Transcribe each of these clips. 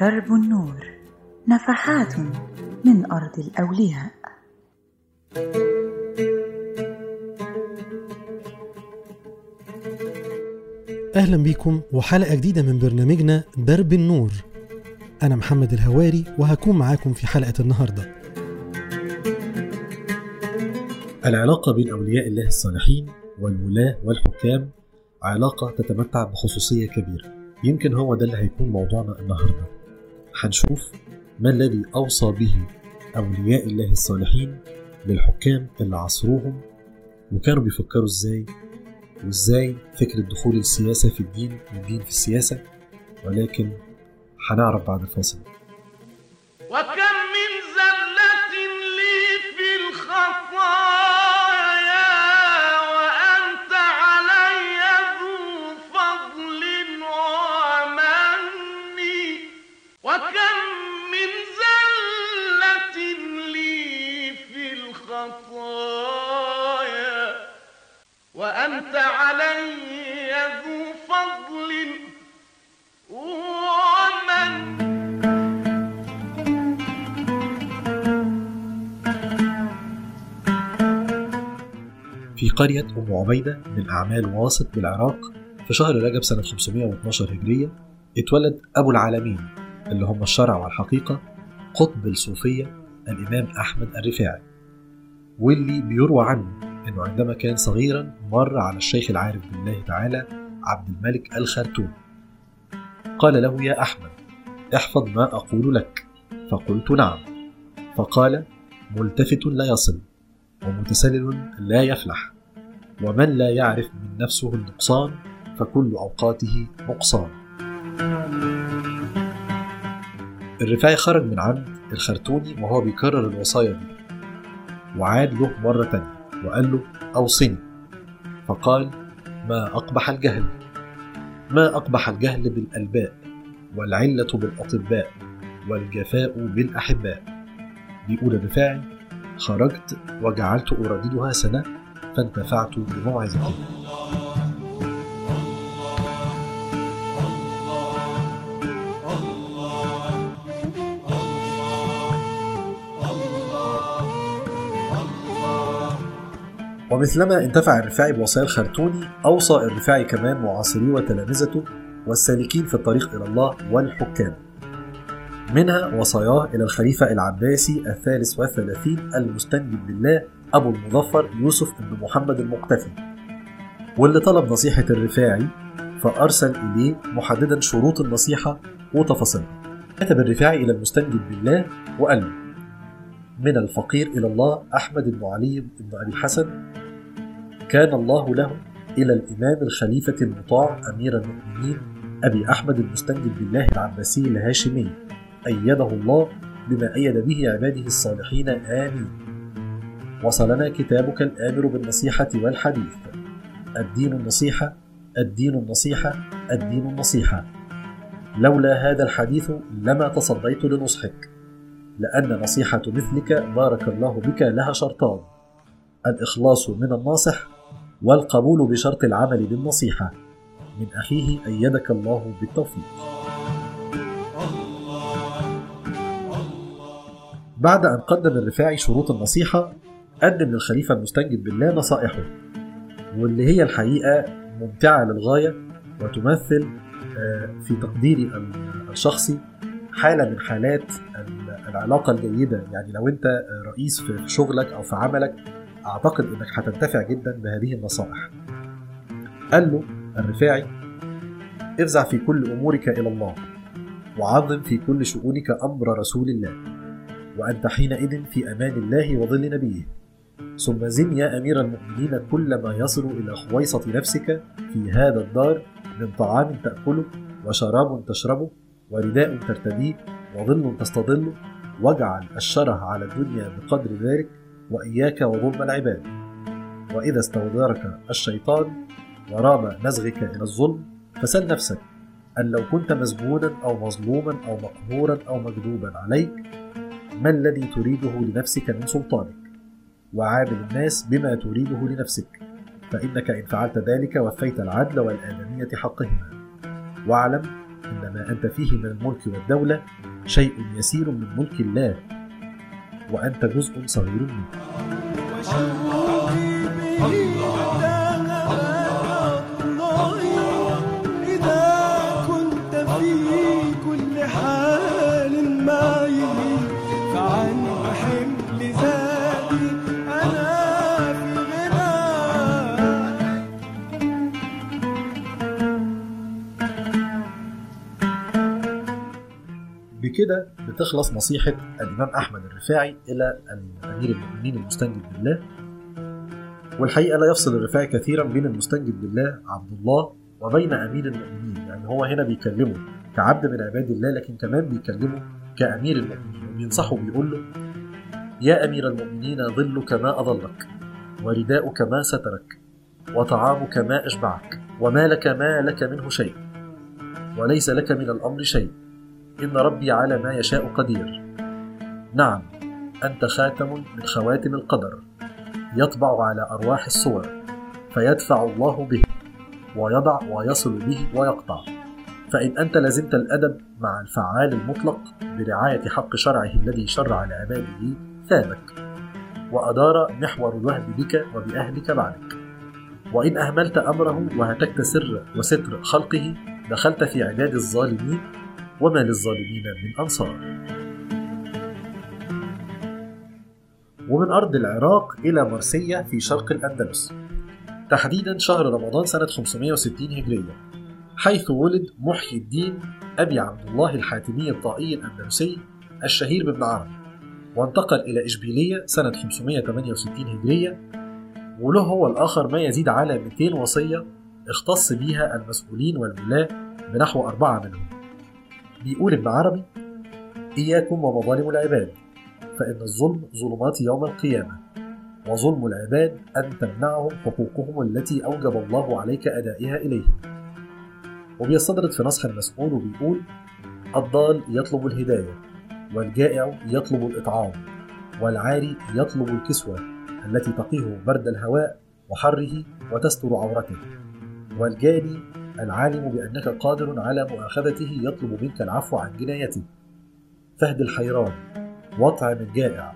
درب النور نفحات من أرض الأولياء. أهلا بيكم وحلقة جديدة من برنامجنا درب النور. أنا محمد الهواري وهكون معاكم في حلقة النهاردة. العلاقة بين أولياء الله الصالحين والولاة والحكام علاقة تتمتع بخصوصية كبيرة. يمكن هو ده اللي هيكون موضوعنا النهاردة. هنشوف ما الذي أوصى به أولياء الله الصالحين للحكام اللي عصروهم وكانوا بيفكروا إزاي وإزاي فكرة دخول السياسة في الدين والدين في السياسة. ولكن هنعرف بعد الفاصل. وكم في قرية أم عبيدة من أعمال واسط بالعراق في شهر رجب سنة 512 هجرية اتولد أبو العالمين اللي هم الشرع والحقيقة قطب الصوفية الإمام أحمد الرفاعي واللي بيروى عنه أنه عندما كان صغيرا مر على الشيخ العارف بالله تعالى عبد الملك الخرتوم قال له يا أحمد احفظ ما أقول لك. فقلت نعم. فقال ملتفت لا يصل ومتسلل لا يفلح ومن لا يعرف من نفسه النقصان فكل أوقاته نقصان. الرفاعي خرج من عند الخرتوني وهو بيكرر الوصايا دي وعاد له مرة تانية. وقال له أوصني فقال ما أقبح الجهل. ما أقبح الجهل بالألباء والعلة بالأطباء والجفاء بالأحباء. بيقول الرفاعي خرجت وجعلت أرددها سنة فانتفعت بموعظتي. ومثلما انتفع الرفاعي بوصايا الخرتوني أوصى الرفاعي كمان معاصريه وتلامذته والسالكين في الطريق إلى الله والحكام. منها وصاياه إلى الخليفة العباسي الثالث والثلاثين المستنجد بالله أبو المظفر يوسف بن محمد المقتفي. واللي طلب نصيحة الرفاعي فأرسل إليه محددا شروط النصيحة وتفاصيلها. كتب الرفاعي إلى المستنجد بالله وقال له من الفقير إلى الله أحمد بن علي بن أبي الحسن كان الله له إلى الإمام الخليفة المطاع أمير المؤمنين أبي أحمد المستنجد بالله العباسي الهاشمي. أيده الله بما أيد به عباده الصالحين. آمين. وصلنا كتابك الآمر بالنصيحة والحديث. الدين النصيحة الدين النصيحة الدين النصيحة. لولا هذا الحديث لما تصديت لنصحك. لأن نصيحة مثلك بارك الله بك لها شرطان. الإخلاص من الناصح والقبول بشرط العمل بالنصيحة. من أخيه أيدك الله بالتوفيق. بعد أن قدم الرفاعي شروط النصيحة قدم للخليفة المستنجد بالله نصائحه واللي هي الحقيقة ممتعة للغاية وتمثل في تقديري الشخصي حالة من حالات العلاقة الجيدة. يعني لو أنت رئيس في شغلك أو في عملك أعتقد أنك هتنتفع جدا بهذه النصائح. قال له الرفاعي افزع في كل أمورك إلى الله وعظم في كل شؤونك أمر رسول الله وأنت حينئذ في أمان الله وظل نبيه. ثم زن يا أمير المؤمنين كل ما يصل إلى خويصة نفسك في هذا الدار من طعام تأكله وشراب تشربه ورداء ترتديه وظل تستظله واجعل الشره على الدنيا بقدر ذلك وإياك وظلم العباد. وإذا استودرك الشيطان ورام نزغك إلى الظلم فسل نفسك أن لو كنت مسجونا أو مظلوما أو مقهورا أو مكذوبا عليك ما الذي تريده لنفسك من سلطانك؟ وعامل الناس بما تريده لنفسك فإنك إن فعلت ذلك وفيت العدل والآدمية حقهما. واعلم إن ما أنت فيه من الملك والدولة شيء يسير من ملك الله وأنت جزء صغير منه. إذا بكده بتخلص نصيحة الإمام أحمد الرفاعي إلى أمير المؤمنين المستنجد بالله. والحقيقة لا يفصل الرفاعي كثيرا بين المستنجد بالله عبد الله وبين أمير المؤمنين يعني هو هنا بيكلمه كعبد من عباد الله لكن كمان بيكلمه كأمير المؤمنين. وبينصحه بيقول له يا أمير المؤمنين ظلك ما أظلك ورداؤك ما سترك وطعامك ما أشبعك ومالك ما لك منه شيء وليس لك من الأمر شيء. إن ربي على ما يشاء قدير. نعم أنت خاتم من خواتم القدر يطبع على أرواح الصور فيدفع الله به ويضع ويصل به ويقطع. فإن أنت لزمت الأدب مع الفعال المطلق برعاية حق شرعه الذي شرع لعباده ثابك وأدار محور الوهب بك وبأهلك بعدك. وإن أهملت أمره وهتكت سر وستر خلقه دخلت في عداد الظالمين وما للظالمين من أنصار. ومن أرض العراق إلى مرسية في شرق الأندلس. تحديدا شهر رمضان سنة 560 هجرية حيث ولد محيي الدين أبي عبد الله الحاتمي الطائي الأندلسي الشهير بابن عربي وانتقل إلى إشبيلية سنة 568 هجرية وله هو الآخر ما يزيد على 200 وصية اختص بها المسؤولين والولاة بنحو أربعة منهم. بيقول ابن عربي إياكم ومظالم العباد فإن الظلم ظلمات يوم القيامة وظلم العباد أن تمنعهم حقوقهم التي أوجب الله عليك أدائها إليهم. وبيستدرد في نصح المسؤول وبيقول الضال يطلب الهداية والجائع يطلب الإطعام والعاري يطلب الكسوة التي تقيه برد الهواء وحره وتستر عورته والجاني العالم بأنك قادر على مؤاخذته يطلب منك العفو عن جنايته. فهد الحيران واطعم الجائع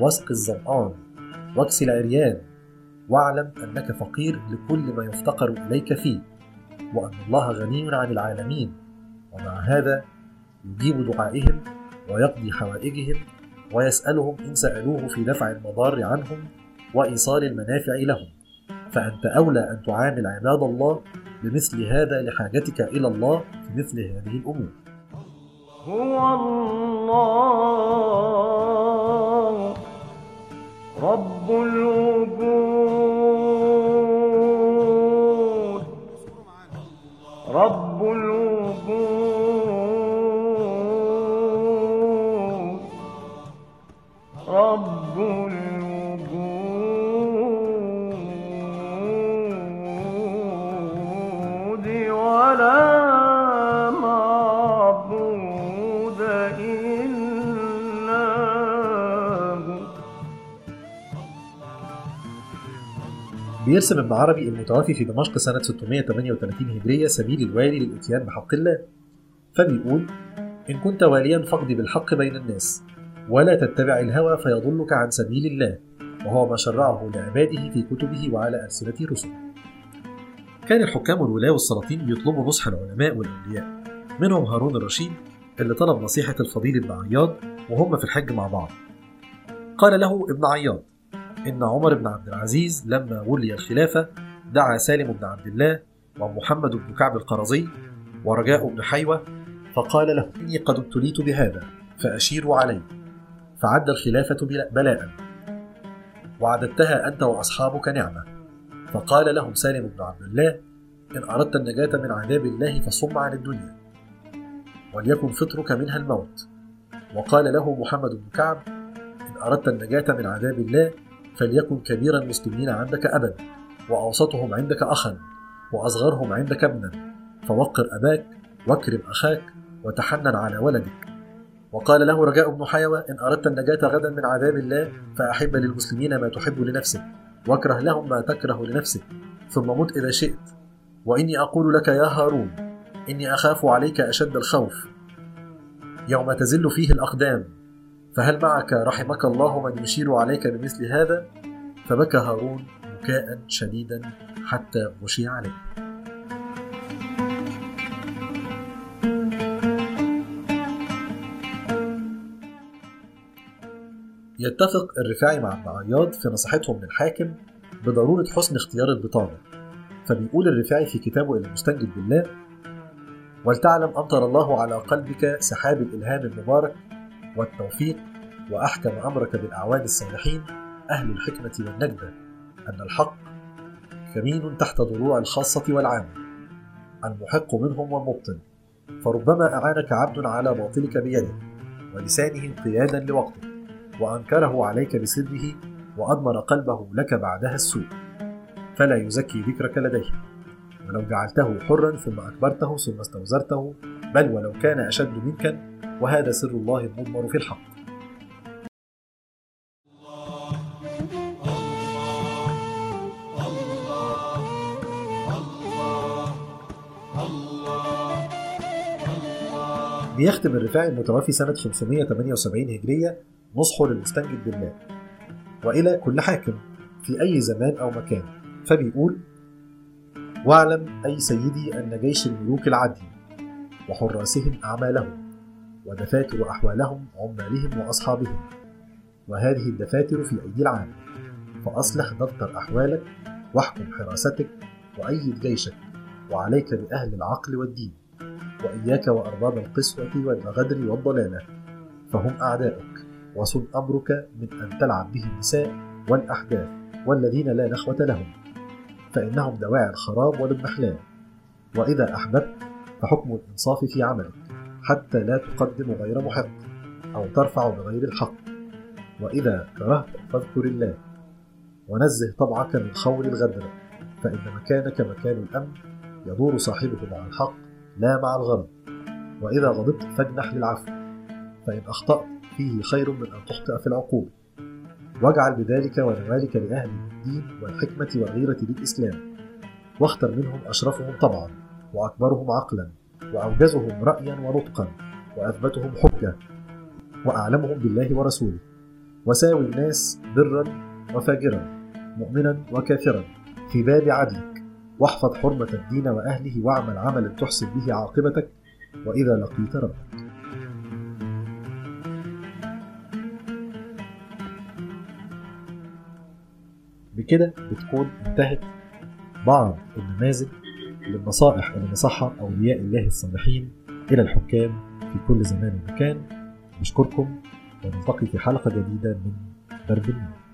واسق الظمآن واكس العريان واعلم أنك فقير لكل ما يفتقر إليك فيه وأن الله غني عن العالمين. ومع هذا يجيب دعائهم ويقضي حوائجهم ويسألهم إن سألوه في دفع المضار عنهم وإيصال المنافع لهم. فأنت أولى أن تعامل عباد الله بمثل هذا لحاجتك إلى الله في مثل هذه الأمور. هو الله. رب الوجود. رب الوجود. رب الوجود بيرسم ابن عربي المتوفي في دمشق سنة 638 هجرية سبيل الوالي للإتيان بحق الله. فبيقول إن كنت واليا فاقض بالحق بين الناس ولا تتبع الهوى فيضلك عن سبيل الله. وهو ما شرعه لعباده في كتبه وعلى ألسنة رسله. كان الحكام والولاة والسلاطين بيطلبوا نصح العلماء والأولياء منهم هارون الرشيد اللي طلب نصيحة الفضيل ابن عياض وهم في الحج مع بعض. قال له ابن عياض إن عمر بن عبد العزيز لما ولي الخلافة دعا سالم بن عبد الله ومحمد بن كعب القرظي ورجاء بن حيوة فقال له إني قد ابتليت بهذا فأشيروا علي فعد الخلافة بلا- بلاء. وعددتها أنت وأصحابك نعمة. فقال لهم سالم بن عبد الله إن أردت النجاة من عذاب الله فصم عن الدنيا. وليكن فطرك منها الموت. وقال له محمد بن كعب إن أردت النجاة من عذاب الله فليكن كبير المسلمين عندك أبا وأوسطهم عندك أخا وأصغرهم عندك ابنا. فوقر أباك واكرم أخاك وتحنن على ولدك. وقال له رجاء بن حيوة إن أردت النجاة غدا من عذاب الله فأحب للمسلمين ما تحب لنفسك. واكره لهم ما تكره لنفسك. ثم مت إذا شئت. وإني أقول لك يا هارون إني أخاف عليك أشد الخوف. يوم تزل فيه الأقدام. فهل معك رحمك الله من يشير عليك بمثل هذا؟ فبكى هارون بكاء شديدا حتى غشي عليه. يتفق الرفاعي مع ابن عياض في نصيحتهم للحاكم بضرورة حسن اختيار البطانة. فبيقول الرفاعي في كتابه المستنجد بالله ولتعلم أمطر الله على قلبك سحاب الإلهام المبارك والتوفيق وأحكم أمرك بالأعوان الصالحين أهل الحكمة والنجدة أن الحق كمين تحت ضلوع الخاصة والعامة المحق منهم والمبطل فربما أعانك عبد على باطلك بيده ولسانه انقيادا لوقتك وأنكره عليك بسره وأضمر قلبه لك بعدها السوء. فلا يزكي ذكرك لديه. ولو جعلته حرا ثم أكبرته ثم استوزرته بل ولو كان أشد منك وهذا سر الله المضمر في الحق. بيختم الرفاعي المتوفي سنة 578 هجرية نصحه للمستنجد بالله. وإلى كل حاكم في أي زمان أو مكان. فبيقول واعلم أي سيدي أن جيش الملوك العدل وحراسهم أعمالهم ودفاتر أحوالهم عمالهم وأصحابهم وهذه الدفاتر في أيدي العام. فأصلح دفتر أحوالك واحكم حراستك وأيد جيشك وعليك بأهل العقل والدين وإياك وأرباب القسوة والغدر والضلالة فهم أعداؤك وصن أمرك من أن تلعب به النساء والأحداث والذين لا نخوة لهم. فإنهم دواعي الخراب والاضمحلال وإذا أحببت فحكم الإنصاف في عملك حتى لا تقدم غير محق أو ترفع بغير الحق. وإذا كرهت فاذكر الله ونزه طبعك من خول الغدر فإن مكانك مكان الأمن يدور صاحبه مع الحق لا مع الغرض. وإذا غضبت فاجنح للعفو فإن أخطأت فيه خير من أن تخطئ في العقول. واجعل بذلك ونوالك لأهل الدين والحكمة والغيرة للإسلام. واختر منهم أشرفهم طبعا وأكبرهم عقلا وأوجزهم رأيا ونطقا وأثبتهم حجة وأعلمهم بالله ورسوله. وساوي الناس برا وفاجرا مؤمنا وكافرا في باب عدلك. واحفظ حرمة الدين وأهله واعمل عملا تحسن به عاقبتك وإذا لقيت ربك. بكده بتكون انتهت بعض النماذج للنصائح اللي نصحها أولياء الله الصالحين إلى الحكام في كل زمان ومكان. نشكركم ونلتقي في حلقة جديدة من درب النور.